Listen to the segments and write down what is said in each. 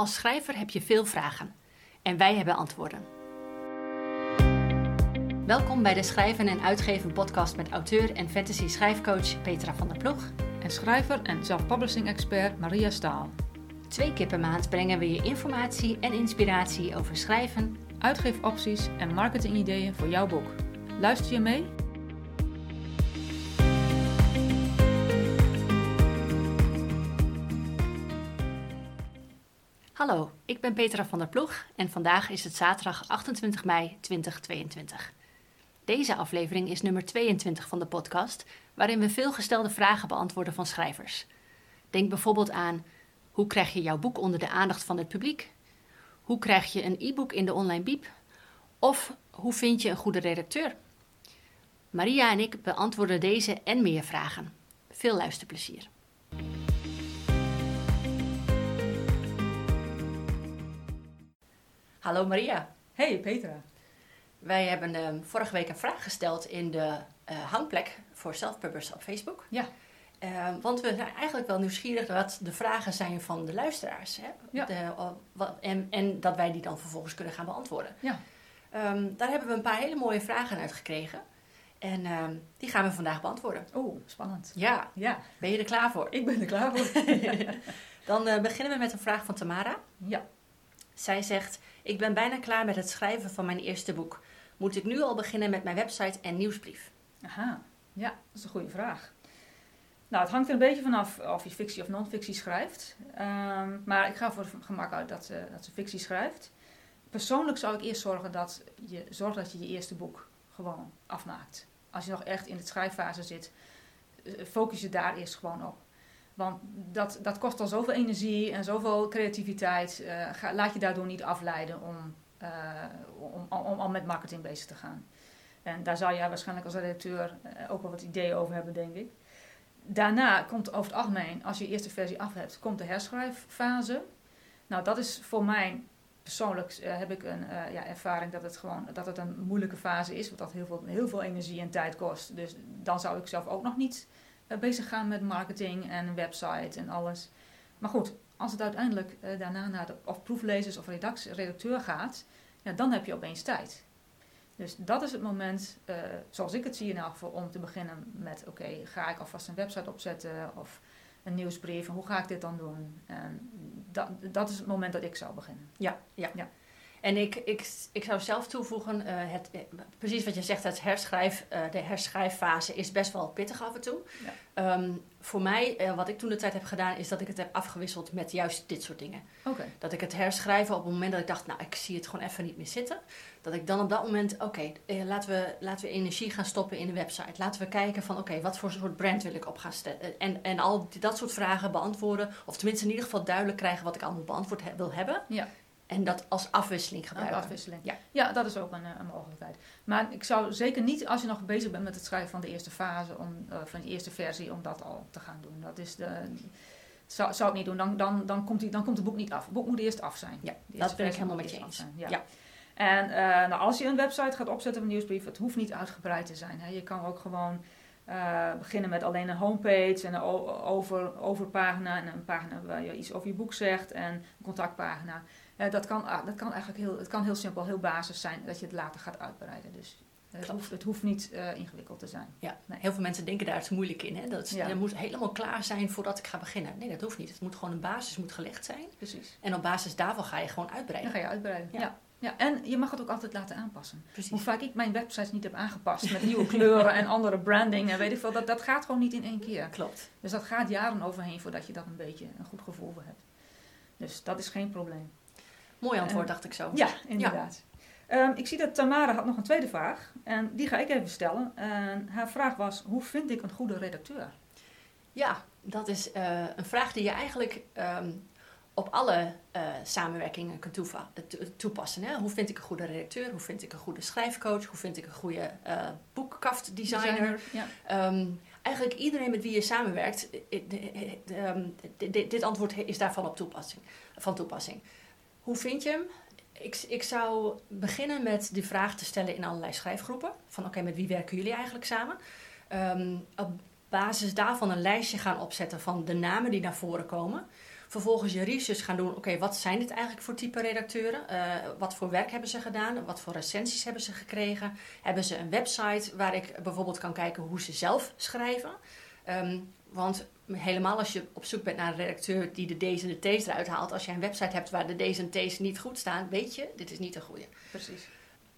Als schrijver heb je veel vragen en wij hebben antwoorden. Welkom bij de Schrijven en Uitgeven podcast met auteur en fantasy schrijfcoach Petra van der Ploeg. En schrijver en self-publishing expert Maria Staal. Twee keer per maand brengen we je informatie en inspiratie over schrijven, Uitgeefopties en marketingideeën voor jouw boek. Luister je mee? Hallo, ik ben Petra van der Ploeg en vandaag is het zaterdag 28 mei 2022. Deze aflevering is nummer 22 van de podcast, waarin we veel gestelde vragen beantwoorden van schrijvers. Denk bijvoorbeeld aan: hoe krijg je jouw boek onder de aandacht van het publiek? Hoe krijg je een e-book in de online biep? Of hoe vind je een goede redacteur? Maria en ik beantwoorden deze en meer vragen. Veel luisterplezier. Hallo Maria. Hey Petra. Wij hebben ehm, vorige week een vraag gesteld in de eh, hangplek voor self-publishers op Facebook. Ja. Ehm, want we zijn eigenlijk wel nieuwsgierig wat de vragen zijn van de luisteraars. Hè? Ja. De, oh, wat- en, en dat wij die dan vervolgens kunnen gaan beantwoorden. Ja. Ehm, daar hebben we een paar hele mooie vragen uit gekregen. En die gaan we vandaag beantwoorden. Oeh, spannend. Ja, Ja, ben je er klaar voor? ik ben er klaar voor. Dan eh, beginnen we met een vraag van Tamara. ja. Zij zegt: Ik ben bijna klaar met het schrijven van mijn eerste boek. Moet ik nu al beginnen met mijn website en nieuwsbrief? Aha. Ja, dat is een goede vraag. Nou, het hangt er een beetje vanaf of je fictie of non-fictie schrijft. Ehm, maar ik ga voor gemak uit dat ze, dat ze fictie schrijft. Persoonlijk zou ik eerst zorgen dat je zorgt dat je je eerste boek gewoon afmaakt. Als je nog echt in de schrijffase zit, eh, focus je daar eerst gewoon op. Want dat, dat kost al zoveel energie en zoveel creativiteit. Eh, ga, laat je daardoor niet afleiden om, eh, om, om, om al met marketing bezig te gaan. En daar zou jij waarschijnlijk als redacteur eh, ook wel wat ideeën over hebben, denk ik. Daarna komt over het algemeen, als je je eerste versie af hebt, komt de herschrijffase. Nou, dat is voor mij persoonlijk heb ik een ja, ervaring dat het gewoon dat het een moeilijke fase is, want dat heel veel, heel veel energie en tijd kost. Dus dan zou ik zelf ook nog niet bezig gaan met marketing en website en alles. Maar goed, als het uiteindelijk eh, daarna naar de of proeflezers of redact- redacteur gaat, ja, dan heb je opeens tijd. Dus dat is het moment, eh, zoals ik het zie in elk geval, om te beginnen met: oké, ga ik alvast een website opzetten of een nieuwsbrief? En hoe ga ik dit dan doen? En dat, dat is het moment dat ik zou beginnen. Ja, ja. Ja. En ik, ik, ik zou zelf toevoegen, eh, het, eh, precies wat je zegt, het herschrijf, eh, de herschrijffase is best wel pittig af en toe. Ja. Ehm, voor mij, wat ik toen de tijd heb gedaan, is dat ik het heb afgewisseld met juist dit soort dingen. Dat ik het herschrijven op het moment dat ik dacht, nou, ik zie het gewoon even niet meer zitten. Dat ik dan op dat moment, oké, eh, laten, we, laten we energie gaan stoppen in de website. Laten we kijken van, oké, wat voor soort brand wil ik op gaan stellen. En, en al die, dat soort vragen beantwoorden. Of tenminste in ieder geval duidelijk krijgen wat ik allemaal beantwoord he- wil hebben. ja, En dat als afwisseling gebruiken. afwisseling. Ja. ja, dat is ook een, eh, een mogelijkheid. Maar ik zou zeker niet, als je nog bezig bent met het schrijven van de eerste fase, om, eh, van de eerste versie, om dat al te gaan doen. Dat is de, zou, zou ik niet doen. Dan, dan, dan, komt die, dan komt het boek niet af. Het boek moet eerst af zijn. Ja, dat ben ik helemaal met je eens. Ja. En eh, nou, als je een website gaat opzetten een nieuwsbrief, het hoeft niet uitgebreid te zijn. Hè. Je kan ook gewoon eh, beginnen met alleen een homepage en een over, overpagina en een pagina waar je iets over je boek zegt en een contactpagina. Eh, dat, kan, ah, dat kan eigenlijk heel, het kan heel simpel, heel basis zijn dat je het later gaat uitbreiden. Dus eh, het, hoeft, het hoeft niet ingewikkeld te zijn. Ja, Nee. heel veel mensen denken daar het moeilijk in. Hè? Dat Ja. moet helemaal klaar zijn voordat ik ga beginnen. Nee, dat hoeft niet. Het moet gewoon een basis moet gelegd zijn. Precies. En op basis daarvan ga je gewoon Dan uitbreiden. ga je uitbreiden. Ja. Ja. Ja. en je mag het ook altijd laten aanpassen. Precies. Hoe vaak ik mijn websites niet heb aangepast met nieuwe kleuren en andere branding en weet ik veel, dat, dat gaat gewoon niet in één keer. Klopt. Dus dat gaat jaren overheen voordat je dat een beetje een goed gevoel voor hebt. Dus dat is geen probleem. Mooi antwoord, dacht ik zo. Ja, inderdaad. Ehm, ik zie dat Tamara had nog een tweede vraag. En die ga ik even stellen. En haar vraag was, hoe vind ik een goede redacteur? Ja, dat is eh, een vraag die je eigenlijk ehm, op alle eh, samenwerkingen toeva- eh, to- toepassen. Hè? Hoe vind ik een goede redacteur? Hoe vind ik een goede schrijfcoach? Hoe vind ik een goede eh boekkaftdesigner? Ja. Ehm, eigenlijk iedereen met wie je samenwerkt, eh, eh, eh, ehm, di- di- dit antwoord is daarvan op toepassing, van toepassing. Hoe vind je hem? Ik, ik zou beginnen met die vraag te stellen in allerlei schrijfgroepen. Van oké, met wie werken jullie eigenlijk samen? Ehm, op basis daarvan een lijstje gaan opzetten van de namen die naar voren komen. Vervolgens je research gaan doen. Oké, wat zijn dit eigenlijk voor type redacteuren? Uh, wat voor werk hebben ze gedaan? Wat voor recensies hebben ze gekregen? Hebben ze een website waar ik bijvoorbeeld kan kijken hoe ze zelf schrijven? Um, want helemaal als je op zoek bent naar een redacteur die de D's en de T's eruit haalt. Als je een website hebt waar de D's en T's niet goed staan, weet je, dit is niet een goede. Precies.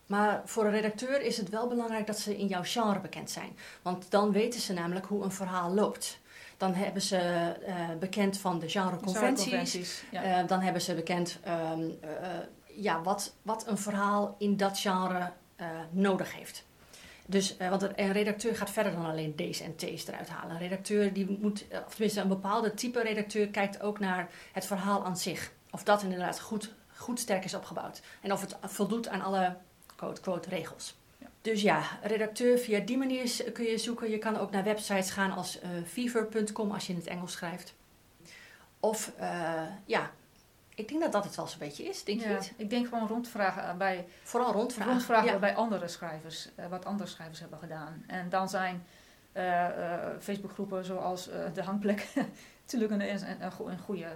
Maar voor een redacteur is het wel belangrijk dat ze in jouw genre bekend zijn. Want dan weten ze namelijk hoe een verhaal loopt. Dan hebben ze bekend van de genreconventies. Dan hebben ze bekend um, ja, wat, wat een verhaal in dat genre nodig heeft. Dus, want een redacteur gaat verder dan alleen D's en T's eruit halen. Een redacteur die moet, of tenminste een bepaalde type redacteur kijkt ook naar het verhaal aan zich. Of dat inderdaad goed, goed sterk is opgebouwd. En of het voldoet aan alle quote, quote regels. Dus ja, redacteur via die manier kun je zoeken. Je kan ook naar websites gaan als uh, fever.com als je in het Engels schrijft. Of uh, ja, ik denk dat dat het wel zo'n beetje is, denk je ja, niet? Ik denk gewoon rondvragen bij... Vooral rondvragen. Rondvragen bij andere schrijvers, wat andere schrijvers hebben gedaan. En dan zijn Facebookgroepen zoals De Hangplek natuurlijk een, een, een goede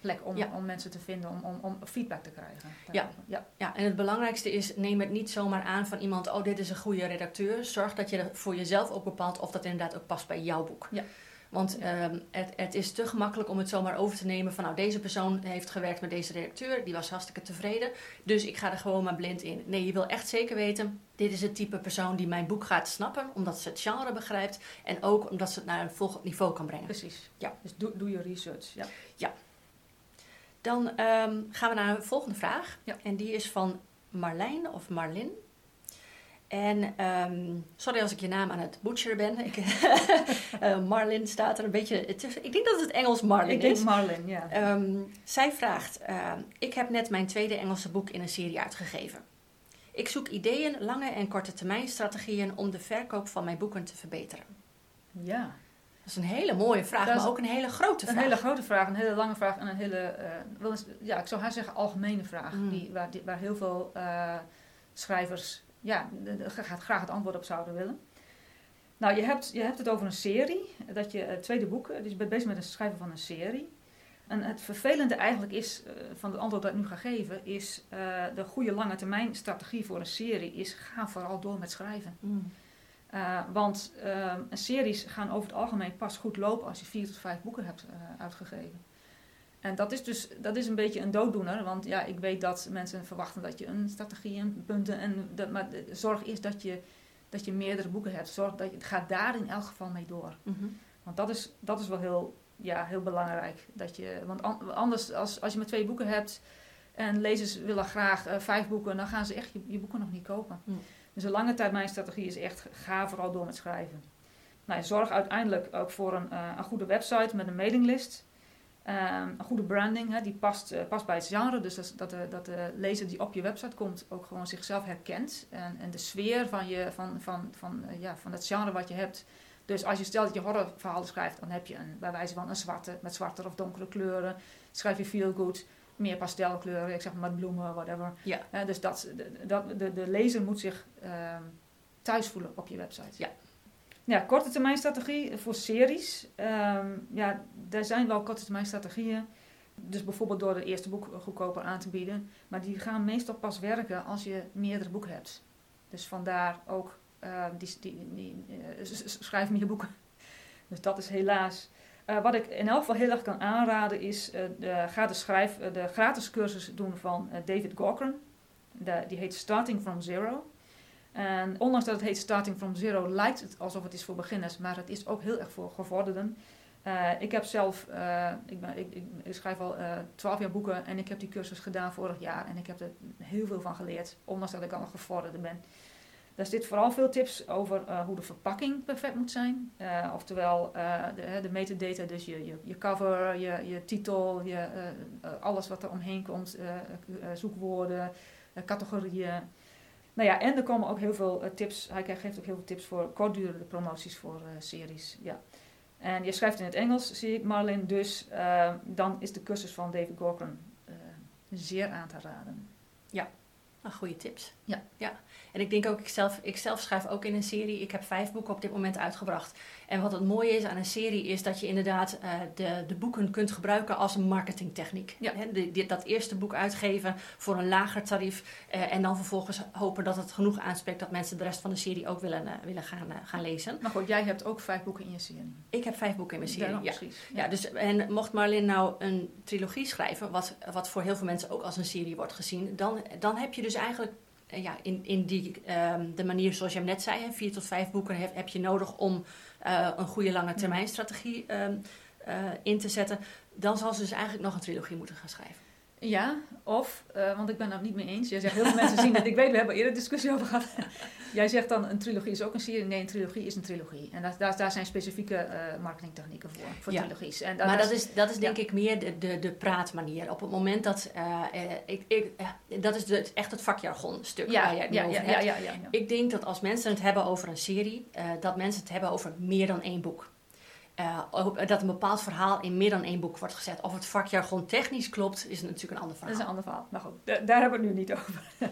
plek om, om mensen te vinden, om, om, om feedback te krijgen. Ja. ja. Ja. en het belangrijkste is, neem het niet zomaar aan van iemand, oh dit is een goede redacteur. Zorg dat je voor jezelf ook bepaalt of dat inderdaad ook past bij jouw boek. Ja. Want ehm, het, het is te gemakkelijk om het zomaar over te nemen van nou deze persoon heeft gewerkt met deze redacteur, die was hartstikke tevreden, dus ik ga er gewoon maar blind in. Nee, je wil echt zeker weten, dit is het type persoon die mijn boek gaat snappen, omdat ze het genre begrijpt en ook omdat ze het naar een volgend niveau kan brengen. Precies, ja. Dus doe, doe je research. Ja. ja. Dan um, gaan we naar de volgende vraag. Ja. En die is van Marlijn of Marlin. En um, sorry als ik je naam aan het butcher ben. Ik, uh, Marlin staat er een beetje tussen. Ik denk dat het Engels Marlin ik is. Ik denk Marlin, ja. Um, zij vraagt: uh, Ik heb net mijn tweede Engelse boek in een serie uitgegeven. Ik zoek ideeën, lange en korte termijn strategieën om de verkoop van mijn boeken te verbeteren. Ja. Dat is een hele mooie vraag, maar ook een hele grote vraag. Een hele grote vraag, een hele lange vraag en een hele, uh, ja, ik zou haar zeggen algemene vraag. Mm. Die, waar, die, waar heel veel uh, schrijvers ja, graag, graag het antwoord op zouden willen. Nou, je hebt, je hebt het over een serie, dat je uh, tweede boek, dus je bent bezig met het schrijven van een serie. En het vervelende eigenlijk is, van het antwoord dat ik nu ga geven, is de goede lange termijn strategie voor een serie is ga vooral door met schrijven. Mm. Uh, want uh, series gaan over het algemeen pas goed lopen als je vier tot vijf boeken hebt uh, uitgegeven. En dat is dus dat is een beetje een dooddoener, want ja, ik weet dat mensen verwachten dat je een strategie en punten en dat, maar de, zorg is dat je, dat je meerdere boeken hebt. Zorg dat je, het gaat daar in elk geval mee door. Mm Want dat is, dat is wel heel, ja, heel belangrijk. Dat je, want anders, als, als je maar twee boeken hebt en lezers willen graag vijf boeken, dan gaan ze echt je, je boeken nog niet kopen. Mm. Dus een lange termijn strategie is echt, ga vooral door met schrijven. Nou, zorg uiteindelijk ook voor een, uh, een goede website met een mailinglist. Um, een goede branding, hè, die past, uh, past bij het genre. Dus dat, dat, de, dat de lezer die op je website komt ook gewoon zichzelf herkent. En, en de sfeer van, je, van, van, van, uh, ja, van het genre wat je hebt. Dus als je stelt dat je horrorverhalen schrijft, dan heb je een, bij wijze van een zwarte met zwarte of donkere kleuren. Schrijf je feel good meer pastelkleuren, ik zeg maar met bloemen, whatever. Ja. Uh, dus dat, de, dat, de, de lezer moet zich uh, thuis voelen op je website. Ja. Ja, korte termijn strategie voor series. Um, ja, er zijn wel korte termijn strategieën. Dus bijvoorbeeld door het eerste boek goedkoper aan te bieden. Maar die gaan meestal pas werken als je meerdere boeken hebt. Dus vandaar ook, uh, die, die, die uh, schrijf meer boeken. Dus dat is helaas uh, wat ik in elk geval heel erg kan aanraden is, uh, de, ga de, schrijf, uh, de gratis cursus doen van David. De, die heet Starting from Zero. En ondanks dat het heet Starting from Zero, lijkt het alsof het is voor beginners, maar het is ook heel erg voor gevorderden. ik heb zelf, ik, ben, ik, ik, schrijf al twaalf jaar boeken en ik heb die cursus gedaan vorig jaar en ik heb er heel veel van geleerd, ondanks dat ik al een gevorderde ben. Daar zit vooral veel tips over uh, hoe de verpakking perfect moet zijn. Uh, oftewel uh, de, de metadata, dus je, je, je cover, je, je titel, je, alles wat er omheen komt, zoekwoorden, categorieën. Nou ja, en er komen ook heel veel tips, hij geeft ook heel veel tips voor kortdurende promoties voor series. Ja. En je schrijft in het Engels, zie ik Marlin, dus dan is de cursus van David Gorkran zeer aan te raden. Ja, Nou, goede tips. Ja. ja. En ik denk ook, ik zelf, ik zelf schrijf ook in een serie. Ik heb vijf boeken op dit moment uitgebracht. En wat het mooie is aan een serie is dat je inderdaad uh, de, de boeken kunt gebruiken als een marketingtechniek. Ja. He, de, die, dat eerste boek uitgeven voor een lager tarief. Uh, en dan vervolgens hopen dat het genoeg aanspreekt dat mensen de rest van de serie ook willen, uh, willen gaan, gaan lezen. Maar goed, jij hebt ook vijf boeken in je serie. Ik heb vijf boeken in mijn serie, Daarom, ja. precies. Ja, dus, en mocht Marlin nou een trilogie schrijven, wat, wat voor heel veel mensen ook als een serie wordt gezien, dan, dan heb je dus eigenlijk ja, in, in die, um, de manier zoals je hem net zei, vier tot vijf boeken heb, heb je nodig om uh, een goede lange termijn strategie um, uh, in te zetten. Dan zal ze dus eigenlijk nog een trilogie moeten gaan schrijven. Ja, of, uh, want ik ben het niet mee eens. Jij zegt, heel veel mensen zien het. Ik weet, we hebben eerder discussie over gehad. Jij zegt dan, een trilogie is ook een serie. Nee, een trilogie is een trilogie. En dat, daar, daar zijn specifieke uh, marketingtechnieken voor, voor ja. trilogies. En dat maar dat is, dat is denk ja. ik meer de, de, de praatmanier. Op het moment dat, uh, ik, ik, dat is de, echt het vakjargon stuk ja, waar jij het ja, over ja, hebt. Ik denk dat als mensen het hebben over een serie, dat mensen het hebben over meer dan één boek. Uh, dat een bepaald verhaal in meer dan één boek wordt gezet. Of het vakjargon technisch klopt, is natuurlijk een ander verhaal. Dat is een ander verhaal. Maar goed, daar hebben we het nu niet over.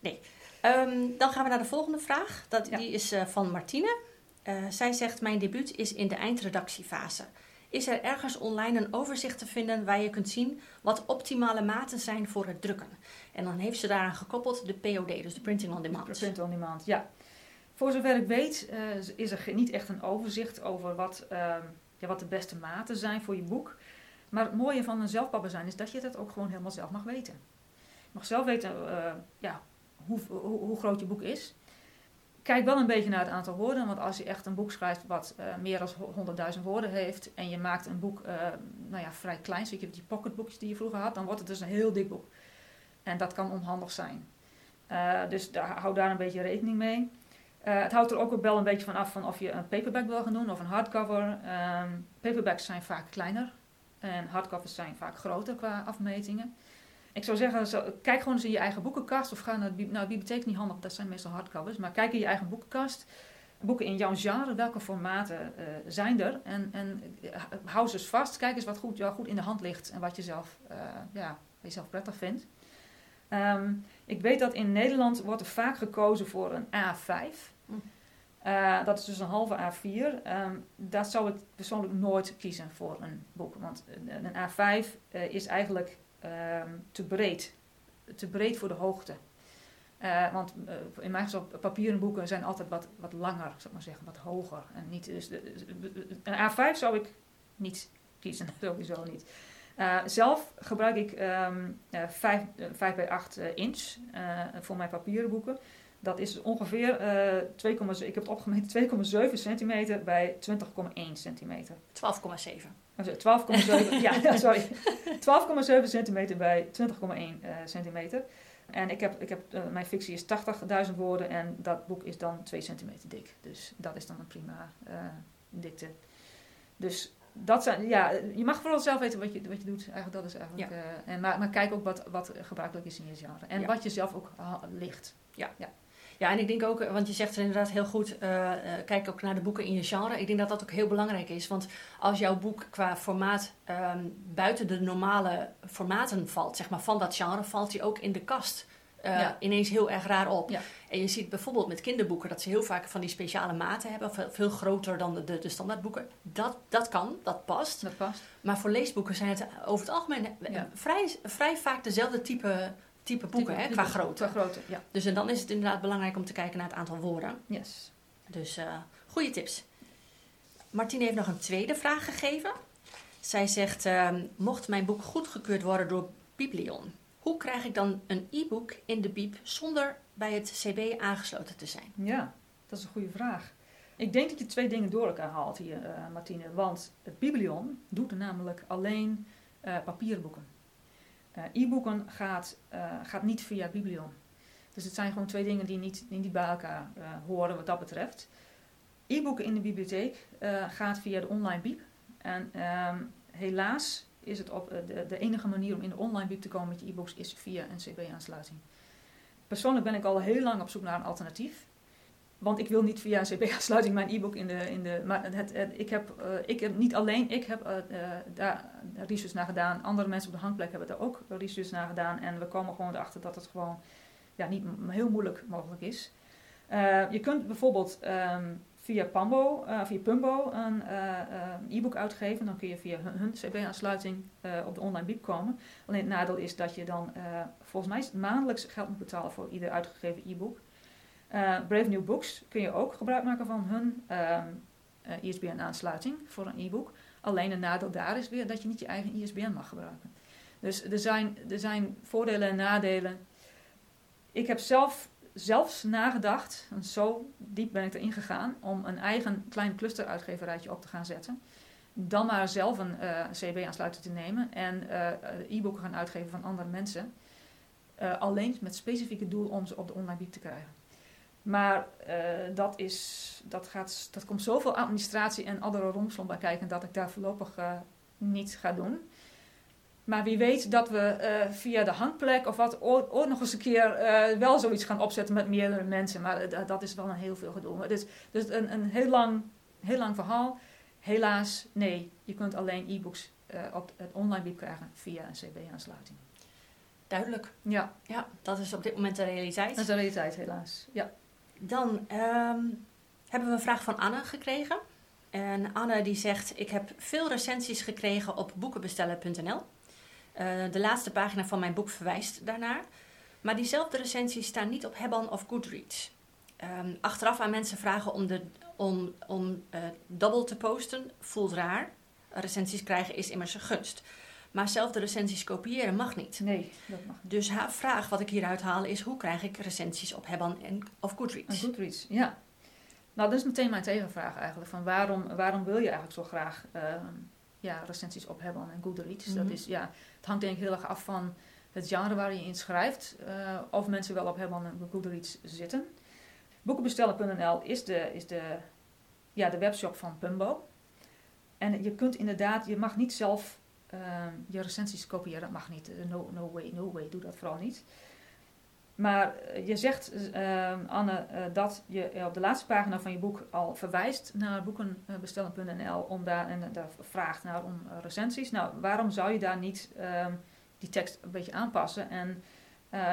nee. Um, dan gaan we naar de volgende vraag. Dat, ja. Die is uh, van Martine. Uh, zij zegt: Mijn debuut is in de eindredactiefase. Is er ergens online een overzicht te vinden waar je kunt zien wat optimale maten zijn voor het drukken? En dan heeft ze daaraan gekoppeld de POD, dus de Printing on Demand. De print on Demand, ja. Voor zover ik weet uh, is er niet echt een overzicht over wat, uh, ja, wat de beste maten zijn voor je boek. Maar het mooie van een zelfpapper zijn is dat je dat ook gewoon helemaal zelf mag weten. Je mag zelf weten uh, ja, hoe, hoe, groot je boek is. Kijk wel een beetje naar het aantal woorden, want als je echt een boek schrijft wat uh, meer dan 100.000 woorden heeft en je maakt een boek nou ja, vrij klein, zoals je die pocketboekjes die je vroeger had, dan wordt het dus een heel dik boek. En dat kan onhandig zijn. Dus daar, hou daar een beetje rekening mee. Uh, het houdt er ook wel een beetje van af van of je een paperback wil gaan doen of een hardcover. Um, paperbacks zijn vaak kleiner en hardcovers zijn vaak groter qua afmetingen. Ik zou zeggen, kijk gewoon eens in je eigen boekenkast of ga naar de, nou, de bibliotheek niet handig, dat zijn meestal hardcovers. Maar kijk in je eigen boekenkast, boeken in jouw genre, welke formaten uh, zijn er. En, en uh, hou ze eens vast, kijk eens wat goed, jou goed in de hand ligt en wat je zelf, ja, wat je zelf prettig vindt. Um, ik weet dat in Nederland wordt er vaak gekozen voor een A5. Uh, dat is dus een halve A4. Um, dat zou ik persoonlijk nooit kiezen voor een boek. Want een A5 uh, is eigenlijk um, te breed. Te breed voor de hoogte. Uh, want in mijn geval, papieren boeken zijn altijd wat, wat langer, zou maar zeggen, wat hoger. En niet, dus een A5 zou ik niet kiezen, sowieso niet. zelf gebruik ik um, 5, 5 bij 8 inch voor mijn papieren boeken. Dat is ongeveer uh, 2, ik heb het opgemeten 2,7 centimeter bij 20,1 centimeter. 12,7. 12,7, ja, sorry. 12,7 centimeter bij 20,1 uh, centimeter. En ik heb, ik heb, uh, mijn fictie is 80.000 woorden en dat boek is dan 2 centimeter dik. Dus dat is dan een prima dikte. Dus dat zijn, ja, je mag vooral zelf weten wat je, wat je doet. Eigenlijk, dat is eigenlijk, ja. en, maar, maar kijk ook wat, wat gebruikelijk is in je genre. En ja. wat je zelf ook ligt. Ja. ja. Ja, en ik denk ook, want je zegt er inderdaad heel goed, uh, uh, kijk ook naar de boeken in je genre. Ik denk dat dat ook heel belangrijk is. Want als jouw boek qua formaat um, buiten de normale formaten valt, zeg maar van dat genre, valt hij ook in de kast uh, ja. ineens heel erg raar op. Ja. En je ziet bijvoorbeeld met kinderboeken dat ze heel vaak van die speciale maten hebben, veel, veel groter dan de, de, de standaardboeken. Dat, dat kan, dat past. Dat past. Maar voor leesboeken zijn het over het algemeen ja. vrij, vrij vaak dezelfde type type boeken, type, hè, qua grootte. Qua grootte, ja. Dus en dan is het inderdaad belangrijk om te kijken naar het aantal woorden. Yes. Dus uh, goede tips. Martine heeft nog een tweede vraag gegeven. Zij zegt, uh, mocht mijn boek goedgekeurd worden door Biblion, hoe krijg ik dan een e-book in de Bib zonder bij het CB aangesloten te zijn? Ja, dat is een goede vraag. Ik denk dat je twee dingen door elkaar haalt hier, uh, Martine. Want het Biblion doet namelijk alleen uh, papierboeken. Uh, e-boeken gaat, uh, gaat niet via Biblion. Dus het zijn gewoon twee dingen die niet, die niet bij elkaar uh, horen wat dat betreft. E-boeken in de bibliotheek gaat via de online bib. En um, helaas is het op de, de, enige manier om in de online bib te komen met je e-books is via een CB-aansluiting. Persoonlijk ben ik al heel lang op zoek naar een alternatief. Want ik wil niet via een CB-aansluiting mijn e-book in de, in de. Maar het, ik, heb, uh, ik heb niet alleen, ik heb uh, daar research naar gedaan. Andere mensen op de hangplek hebben daar ook research naar gedaan. En we komen gewoon erachter dat het gewoon ja, niet heel moeilijk mogelijk is. Je kunt bijvoorbeeld um, via Pambo, via Pumbo een e-book uitgeven. Dan kun je via hun, hun CB-aansluiting op de online biep komen. Alleen het nadeel is dat je dan volgens mij maandelijks geld moet betalen voor ieder uitgegeven e-book. Brave New Books kun je ook gebruik maken van hun ISBN-aansluiting voor een e-book. Alleen een nadeel daar is weer dat je niet je eigen ISBN mag gebruiken. Dus er zijn, er zijn voordelen en nadelen. Ik heb zelf zelfs nagedacht, en zo diep ben ik erin gegaan, om een eigen klein clusteruitgeverijtje op te gaan zetten. Dan maar zelf een uh, eh, CB-aansluiter te nemen en uh, e-boeken gaan uitgeven van andere mensen. Uh, alleen met specifieke doel om ze op de online bieb te krijgen. Maar dat, is, dat, gaat, dat komt zoveel administratie en andere romslomp bij kijken dat ik daar voorlopig niet ga doen. Maar wie weet dat we uh, via de hangplek of wat ooit, nog eens een keer uh, wel zoiets gaan opzetten met meerdere mensen. Maar uh, dat is wel een heel veel gedoe. Is dus een, een heel, lang, heel lang verhaal. Helaas, nee. Je kunt alleen e-books op het online bieb krijgen via een CB-aansluiting. Duidelijk. Ja. Ja, dat is op dit moment de realiteit. Dat is de realiteit, helaas. Ja. Dan um, hebben we een vraag van Anne gekregen. En Anne die zegt, ik heb veel recensies gekregen op boekenbestellen.nl. Uh, de laatste pagina van mijn boek verwijst daarnaar. Maar diezelfde recensies staan niet op Hebban of Goodreads. Um, achteraf aan mensen vragen om, de, om, om uh, double te posten voelt raar. Recensies krijgen is immers een gunst. Maar zelf de recensies kopiëren mag niet. Nee, dat mag niet. Dus haar vraag wat ik hieruit haal is: hoe krijg ik recensies op Hebban en, of Goodreads? En Goodreads, ja. Nou, dat is meteen mijn tegenvraag eigenlijk. Van waarom, waarom wil je eigenlijk zo graag uh, ja, recensies op Hebban en Goodreads? Mm -hmm. Dat is, ja, het hangt denk ik heel erg af van het genre waar je in schrijft. Uh, of mensen wel op Hebban en Goodreads zitten. Boekenbestellen.nl is, de, is de, ja, de webshop van Pumbo. En je kunt inderdaad, je mag niet zelf uh, je recensies kopiëren. Dat mag niet. No, no way, no way. Doe dat vooral niet. Maar eh, je zegt, uh, Anne, uh, dat je op de laatste pagina van je boek al verwijst naar boekenbestellen.nl om daar, en daar vraagt naar om recensies. Nou, waarom zou je daar niet uh, die tekst een beetje aanpassen en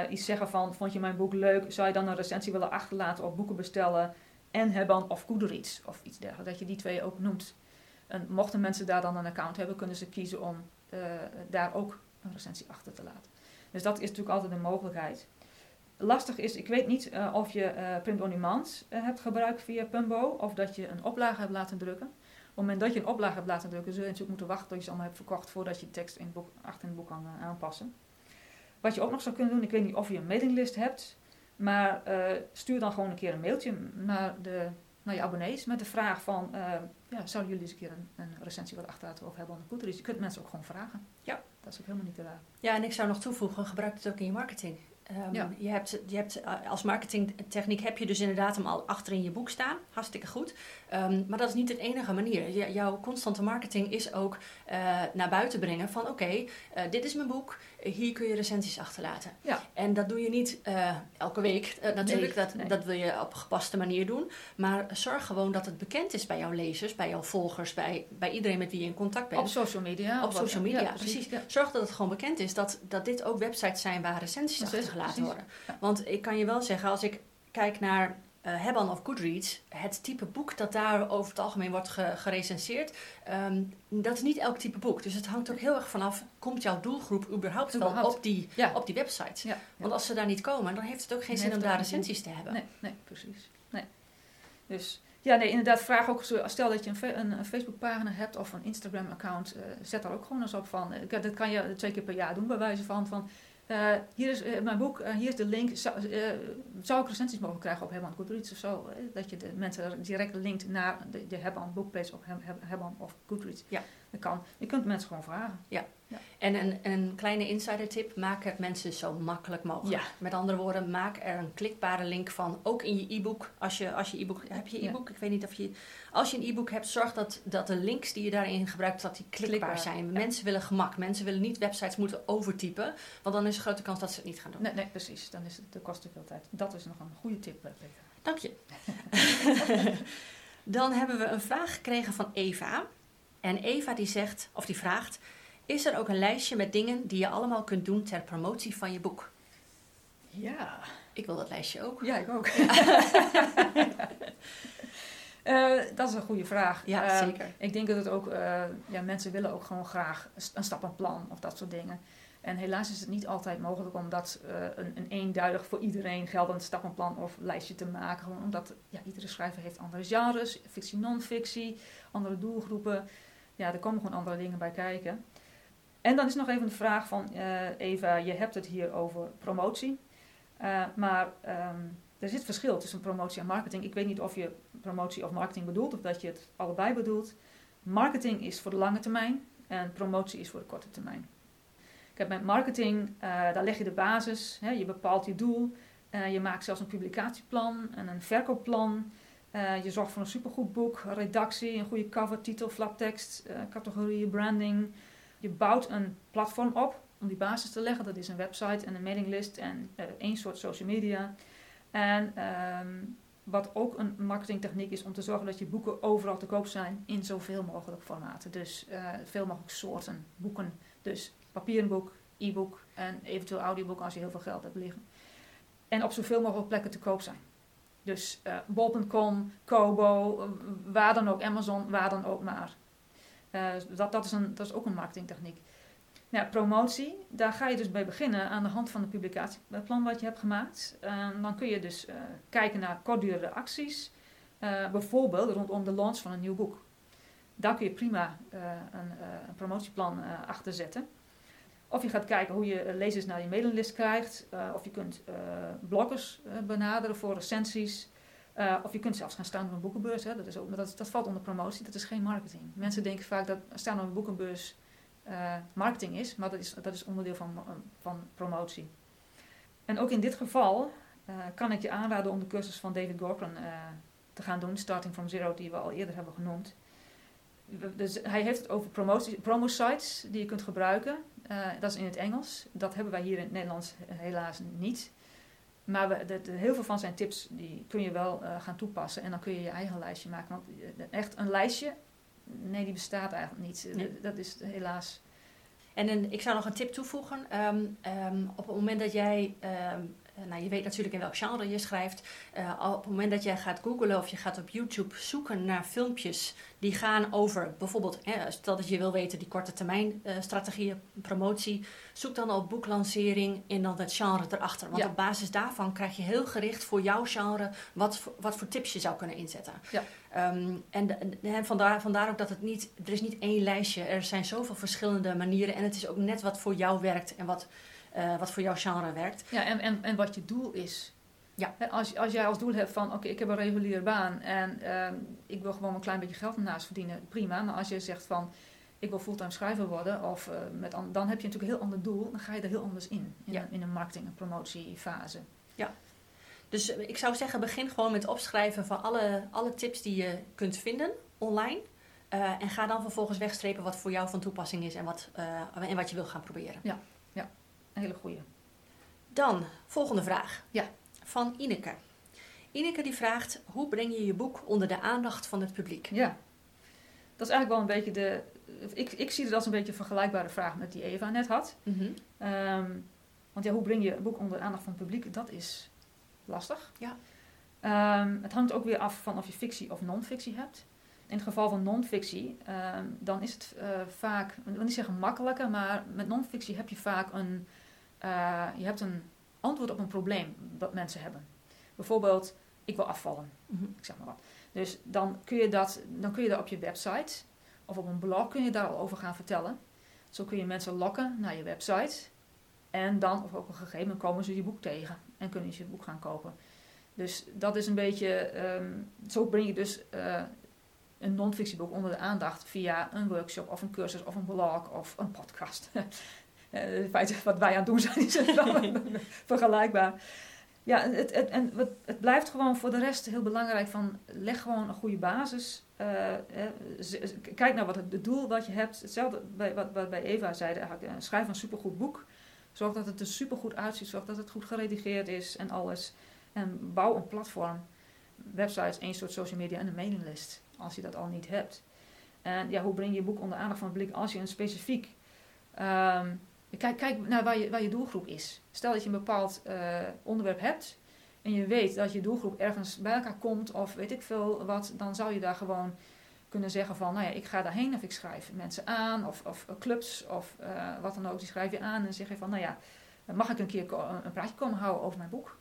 iets zeggen van, vond je mijn boek leuk, zou je dan een recensie willen achterlaten op boeken bestellen en hebben of Goodreads of iets dergelijks, dat je die twee ook noemt. En mochten mensen daar dan een account hebben, kunnen ze kiezen om daar ook een recensie achter te laten. Dus dat is natuurlijk altijd een mogelijkheid lastig is, ik weet niet uh, of je uh, print on demand hebt gebruikt via Pumbo of dat je een oplage hebt laten drukken. Op het moment dat je een oplage hebt laten drukken, zul je natuurlijk moeten wachten tot je ze allemaal hebt verkocht voordat je de tekst in boek, achter in het boek kan aanpassen. Wat je ook nog zou kunnen doen, ik weet niet of je een mailinglist hebt, maar stuur dan gewoon een keer een mailtje naar, de, naar je abonnees met de vraag van, ja, zouden jullie eens een keer een, een recensie wat achterlaten of hebben op de Je kunt mensen ook gewoon vragen. Ja. Dat is ook helemaal niet te raar. Ja, en ik zou nog toevoegen, gebruik het ook in je marketing. Um, ja. je, hebt, je hebt eh, als marketingtechniek heb je dus inderdaad hem al achter in je boek staan. Hartstikke goed. Um, maar dat is niet de enige manier. jouw constante marketing is ook uh, naar buiten brengen van oké, okay, uh, dit is mijn boek. Hier kun je recensies achterlaten. Ja. En dat doe je niet elke week. natuurlijk, dat, nee. dat wil je op een gepaste manier doen. Maar zorg gewoon dat het bekend is bij jouw lezers, bij jouw volgers, bij, bij iedereen met wie je in contact bent. Op social media. Op social media, ja, precies. precies. Zorg dat het gewoon bekend is dat, dat dit ook websites zijn waar recensies achtergelaten laten worden. Want ik kan je wel zeggen, als ik kijk naar uh, Hebban of Goodreads, het type boek dat daar over het algemeen wordt ge gerecenseerd, um, dat is niet elk type boek. Dus het hangt ook heel erg vanaf, komt jouw doelgroep überhaupt, überhaupt. wel op die, ja. op die website? Ja. Want als ze daar niet komen, dan heeft het ook geen zin om daar recensies te hebben. Nee, nee precies. Nee. Dus ja, nee, inderdaad, vraag ook, stel dat je een, een, een Facebookpagina hebt of een Instagram-account, uh, zet daar ook gewoon eens op van, uh, dat kan je twee keer per jaar doen bij wijze van, van uh, hier is uh, mijn boek, uh, hier is de link. Zou, zou ik recensies mogen krijgen op Herman Goodreads of zo? dat je de mensen direct linkt naar de, de Herman boekpage op Herman of Goodreads. Ja. Dat kan. Je kunt mensen gewoon vragen. Ja. ja. En een, een kleine insider tip, maak het mensen zo makkelijk mogelijk. Ja. Met andere woorden, maak er een klikbare link van, ook in je e-book. Als je, als je e-book, heb je e-book? Ik weet niet of je, als je een e-book hebt, zorg dat, dat de links die je daarin gebruikt, dat die klikbaar, klikbaar. zijn. Mensen willen gemak. Mensen willen niet websites moeten overtypen, want dan is er grote kans dat ze het niet gaan doen. Nee, nee precies. Dan is het, de kost veel tijd. Dat is nog een goede tip, Peter. Dank je. dan hebben we een vraag gekregen van Eva. En Eva die zegt, of die vraagt, is er ook een lijstje met dingen die je allemaal kunt doen ter promotie van je boek? Ja. Ik wil dat lijstje ook. Ja, ik ook. Eh, dat is een goede vraag. Ja, Eh, zeker. Ik denk dat het ook, eh, ja, mensen willen ook gewoon graag een stappenplan of dat soort dingen. En helaas is het niet altijd mogelijk om dat eh, een, een eenduidig voor iedereen geldend stappenplan of lijstje te maken. Gewoon omdat ja, iedere schrijver heeft andere genres, fictie, non-fictie, andere doelgroepen. Ja, er komen gewoon andere dingen bij kijken. En dan is nog even de vraag van eh, Eva, je hebt het hier over promotie. Eh, maar ehm, er zit verschil tussen promotie en marketing. Ik weet niet of je promotie of marketing bedoelt of dat je het allebei bedoelt. Marketing is voor de lange termijn en promotie is voor de korte termijn. Kijk, met marketing, eh, daar leg je de basis, hè, je bepaalt je doel, je maakt zelfs een publicatieplan en een verkoopplan. Eh, je zorgt voor een supergoed boek, redactie, een goede cover, titel, flaptekst, eh categorieën, branding. Je bouwt een platform op om die basis te leggen. Dat is een website en een mailinglist en eh, één soort social media. En ehm, wat ook een marketingtechniek is om te zorgen dat je boeken overal te koop zijn in zoveel mogelijk formaten. Dus veel mogelijk soorten boeken. Dus papieren boek, e-book en eventueel audioboek als je heel veel geld hebt liggen. En op zoveel mogelijk plekken te koop zijn. Dus eh bol.com, Kobo, eh, waar dan ook, Amazon, waar dan ook maar. Eh, dat, dat, is een, dat is ook een marketingtechniek. Nou, promotie, daar ga je dus bij beginnen aan de hand van het publicatieplan wat je hebt gemaakt. Dan kun je dus kijken naar kortdurende acties, bijvoorbeeld rondom de launch van een nieuw boek. Daar kun je prima een, een promotieplan achter zetten. Of je gaat kijken hoe je eh, lezers naar je mailinglist krijgt. eh, of je kunt eh, bloggers benaderen voor recensies. Of je kunt zelfs gaan staan op een boekenbeurs. Hè. Dat, is ook, dat, dat valt onder promotie, dat is geen marketing. Mensen denken vaak dat staan op een boekenbeurs marketing is, maar dat is, dat is onderdeel van, van promotie. En ook in dit geval kan ik je aanraden om de cursus van David Gorkran te gaan doen, Starting from Zero, die we al eerder hebben genoemd. Dus hij heeft het over promotie, promo-sites die je kunt gebruiken. Eh, dat is in het Engels. Dat hebben wij hier in het Nederlands helaas niet. Maar we, de, de- heel veel van zijn tips die kun je wel eh, gaan toepassen. En dan kun je je eigen lijstje maken. Want eh, echt een lijstje, nee, die bestaat eigenlijk niet. Nee. Dat is helaas. En een, ik zou nog een tip toevoegen. Ehm, ehm, op het moment dat jij, ehm, eh, nou je weet natuurlijk in welk genre je schrijft. Eh, op het moment dat jij gaat googlen of je gaat op YouTube zoeken naar filmpjes die gaan over bijvoorbeeld, hè, stel dat je wil weten die korte termijn eh, strategieën, promotie. Zoek dan op boeklancering en dan het genre erachter. Want Ja. op basis daarvan krijg je heel gericht voor jouw genre wat, voor- wat voor tips je zou kunnen inzetten. Ja. Ehm, en de- de- en vandaar, vandaar ook dat het niet, er is niet één lijstje. Er zijn zoveel verschillende manieren. En het is ook net wat voor jou werkt en wat, eh, wat voor jouw genre werkt. Ja, en, en, en wat je doel is. Ja. Als, als jij als doel hebt van, oké, ik heb een reguliere baan en ehm, ik wil gewoon een klein beetje geld ernaast verdienen, prima. Maar als je zegt van, ik wil fulltime schrijver worden, of, eh, met, an- dan heb je natuurlijk een heel ander doel. Dan ga je er heel anders in, in, Ja. een, in een marketing- en promotiefase. Dus eh, ik zou zeggen, begin gewoon met opschrijven van alle, alle tips die je kunt vinden online. En ga dan vervolgens wegstrepen wat voor jou van toepassing is en wat, en wat je wil gaan proberen. Een hele goede. Dan, volgende vraag. Ja. Van Ineke. Ineke die vraagt, hoe breng je je boek onder de aandacht van het publiek? Ja. Dat is eigenlijk wel een beetje de... Ik, ik zie het als een beetje een vergelijkbare vraag met die Eva net had. Mhm. Ehm, want ja, hoe breng je een boek onder de aandacht van het publiek? Dat is lastig. Ja. Ehm, het hangt ook weer af van of je fictie of non-fictie hebt. In het geval van non-fictie, ehm, dan is het eh, vaak, ik wil niet zeggen makkelijker, maar met non-fictie heb je vaak een, eh, je hebt een antwoord op een probleem dat mensen hebben. Bijvoorbeeld, ik wil afvallen Mhm. ik zeg maar wat. Dus dan kun je dat, dan kun je dat op je website of op een blog kun je daar al over gaan vertellen. Zo kun je mensen lokken naar je website. En dan op een gegeven moment komen ze je boek tegen en kunnen ze je boek gaan kopen. Dus dat is een beetje, ehm, zo breng je dus eh, een non-fictieboek onder de aandacht via een workshop of een cursus of een blog of een podcast. Eh, In feite wat wij aan het doen zijn is het wel vergelijkbaar. Ja, het, het, en wat- het blijft gewoon voor de rest heel belangrijk van leg gewoon een goede basis. Eh, kijk naar wat het, het doel wat je hebt. Hetzelfde bij, wat, wat bij Eva zei, eh, schrijf een supergoed boek. Zorg dat het er supergoed uitziet, zorg dat het goed geredigeerd is en alles. En bouw een platform, websites, één soort social media en een mailinglist, als je dat al niet hebt. En ja, hoe breng je je boek onder aandacht van het publiek als je een specifiek... ehm, kijk, kijk naar waar je, waar je doelgroep is. Stel dat je een bepaald eh, onderwerp hebt en je weet dat je doelgroep ergens bij elkaar komt of weet ik veel wat, dan zou je daar gewoon kunnen zeggen van, nou ja, ik ga daarheen of ik schrijf mensen aan of, of clubs of uh, wat dan ook, die schrijf je aan en zeg je van, nou ja, mag ik een keer een praatje komen houden over mijn boek?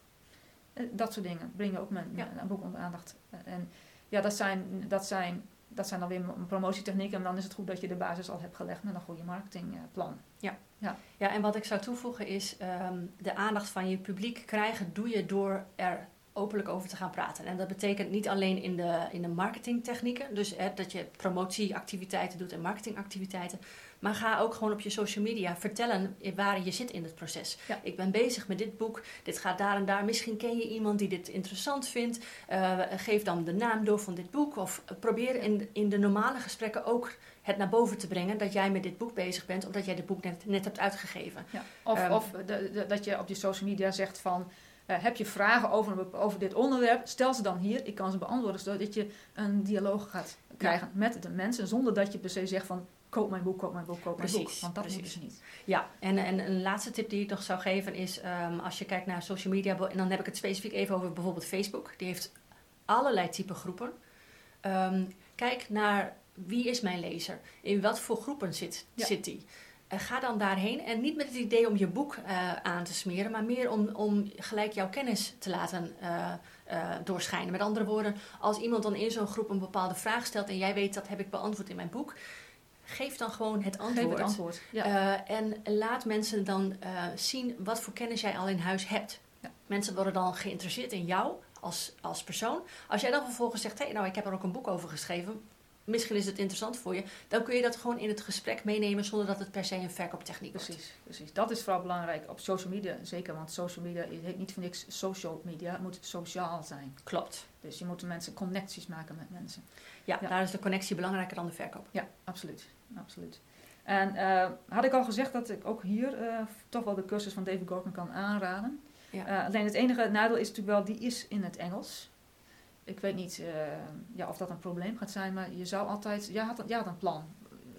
Uh, dat soort dingen brengen ook mijn, ja. mijn boek onder aandacht. En ja, dat zijn, dat zijn dat zijn dan weer promotietechnieken. En dan is het goed dat je de basis al hebt gelegd met een goede marketingplan. Ja. Ja. ja, en wat ik zou toevoegen is um, de aandacht van je publiek krijgen doe je door er openlijk over te gaan praten. En dat betekent niet alleen in de, in de marketingtechnieken, dus hè, dat je promotieactiviteiten doet en marketingactiviteiten, maar ga ook gewoon op je social media vertellen waar je zit in het proces. Ik ben bezig met dit boek, dit gaat daar en daar. Misschien ken je iemand die dit interessant vindt. Uh, geef dan de naam door van dit boek. Of probeer in, in de normale gesprekken ook het naar boven te brengen dat jij met dit boek bezig bent, omdat jij dit boek net, net hebt uitgegeven. Ja. Of, um, of de, dat je op je social media zegt van. Uh, heb je vragen over, over dit onderwerp? Stel ze dan hier. Ik kan ze beantwoorden, zodat je een dialoog gaat krijgen met de mensen. Zonder dat je per se zegt van koop mijn boek, koop mijn boek, koop mijn boek. Want dat precies. moeten niet. Ja, en, en een laatste tip die ik nog zou geven is... Um, als je kijkt naar social media... en dan heb ik het specifiek even over bijvoorbeeld Facebook. Die heeft allerlei type groepen. Um, kijk naar wie is mijn lezer? In wat voor groepen zit, ja. zit die? Uh, ga dan daarheen en niet met het idee om je boek uh, aan te smeren... maar meer om, om gelijk jouw kennis te laten... Uh, uh, doorschijnen. Met andere woorden, als iemand dan in zo'n groep een bepaalde vraag stelt en jij weet dat heb ik beantwoord in mijn boek, geef dan gewoon het antwoord. Geef het antwoord. Ja. En laat mensen dan zien wat voor kennis jij al in huis hebt. Ja. Mensen worden dan geïnteresseerd in jou als, als persoon. Als jij dan vervolgens zegt, hé, hey, nou, ik heb er ook een boek over geschreven. Misschien is het interessant voor je. Dan kun je dat gewoon in het gesprek meenemen zonder dat het per se een verkooptechniek is. Precies, precies. Dat is vooral belangrijk op social media. Zeker, want social media heet niet voor niks social media. Het moet sociaal zijn. Klopt. Dus je moet mensen connecties maken met mensen. Ja, ja, daar is de connectie belangrijker dan de verkoop. Ja, absoluut absoluut. En uh, had ik al gezegd dat ik ook hier uh, toch wel de cursus van David Gorman kan aanraden. Ja. Uh, alleen het enige nadeel is natuurlijk wel, die is in het Engels. Ik weet niet ja, of dat een probleem gaat zijn, maar je zou altijd, ja, had, ja, had een plan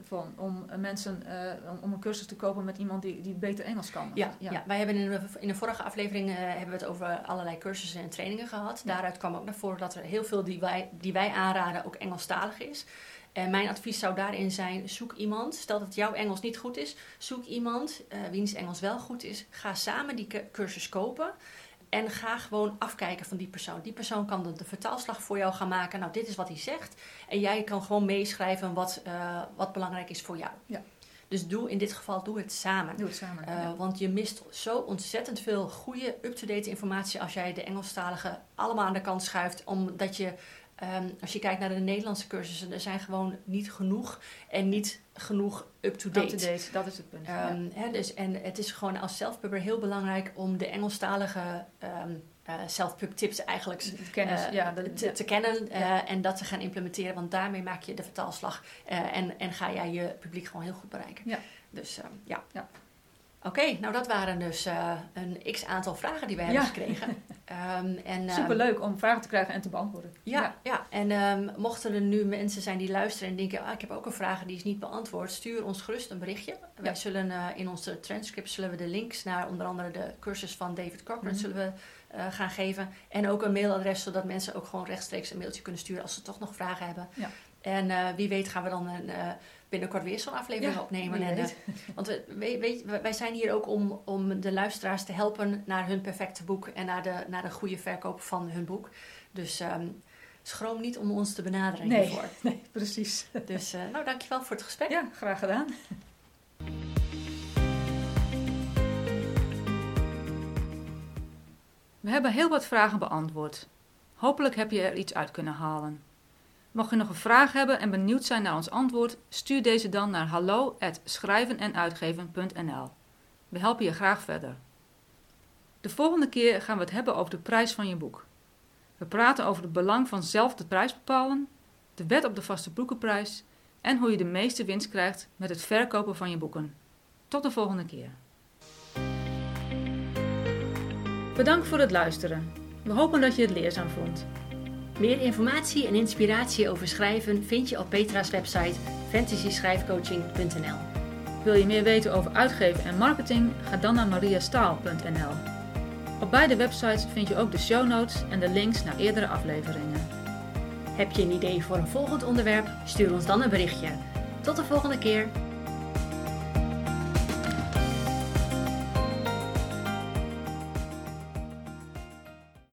van, om mensen om, om, een cursus te kopen met iemand die, die beter Engels kan. Ja, ja. ja wij hebben in de, in de vorige aflevering hebben we het over allerlei cursussen en trainingen gehad. Daaruit kwam ook naar voren dat er heel veel die wij, die wij aanraden ook Engelstalig is. En mijn advies zou daarin zijn: zoek iemand. Stel dat jouw Engels niet goed is, zoek iemand uh, wiens Engels wel goed is. Ga samen die cursus kopen. En ga gewoon afkijken van die persoon. Die persoon kan de, de, vertaalslag voor jou gaan maken. Nou, dit is wat hij zegt. En jij kan gewoon meeschrijven wat, uh, wat belangrijk is voor jou. Ja. Dus doe in dit geval doe het samen. Doe het samen. Uh, ja. Want je mist zo ontzettend veel goede, up-to-date informatie als jij de Engelstalige allemaal aan de kant schuift. Omdat je Um, als je kijkt naar de Nederlandse cursussen, er zijn gewoon niet genoeg en niet genoeg up-to-date. Up-to-date, dat is het punt. Um, ja. hè, dus, en het is gewoon als self-pubber heel belangrijk om de Engelstalige um, uh, self-pub tips eigenlijk Kennis, uh, ja, de, te, te, kennen uh, ja. en dat te gaan implementeren. Want daarmee maak je de vertaalslag en, en ga jij je publiek gewoon heel goed bereiken. Ja. Dus ja. ja. Oké, okay, nou dat waren dus een x aantal vragen die we hebben gekregen. um, en, um, Superleuk om vragen te krijgen en te beantwoorden. Ja, ja. ja. en um, mochten er nu mensen zijn die luisteren en denken... Ah, ik heb ook een vraag die is niet beantwoord... stuur ons gerust een berichtje. Ja. Wij zullen uh, in onze transcript zullen we de links naar onder andere de cursus van David Cochran... Mm -hmm. zullen we uh, gaan geven. En ook een mailadres, zodat mensen ook gewoon rechtstreeks een mailtje kunnen sturen... als ze toch nog vragen hebben. Ja. En wie weet gaan we dan een binnenkort weer zo'n aflevering ja, opnemen. En, uh, want we, weet, wij zijn hier ook om, om de luisteraars te helpen naar hun perfecte boek en naar de, naar de goede verkoop van hun boek. Dus um, schroom niet om ons te benaderen nee, hiervoor. Nee, precies. Dus uh, nou, dankjewel voor het gesprek. Ja, graag gedaan. We hebben heel wat vragen beantwoord. Hopelijk heb je er iets uit kunnen halen. Mocht je nog een vraag hebben en benieuwd zijn naar ons antwoord, stuur deze dan naar hallo@schrijvenenuitgeven.nl. We helpen je graag verder. De volgende keer gaan we het hebben over de prijs van je boek. We praten over het belang van zelf de prijs bepalen, de wet op de vaste boekenprijs en hoe je de meeste winst krijgt met het verkopen van je boeken. Tot de volgende keer. Bedankt voor het luisteren. We hopen dat je het leerzaam vond. Meer informatie en inspiratie over schrijven vind je op Petra's website fantasyschrijfcoaching.nl. Wil je meer weten over uitgeven en marketing? Ga dan naar mariastaal.nl. Op beide websites vind je ook de show notes en de links naar eerdere afleveringen. Heb je een idee voor een volgend onderwerp? Stuur ons dan een berichtje. Tot de volgende keer.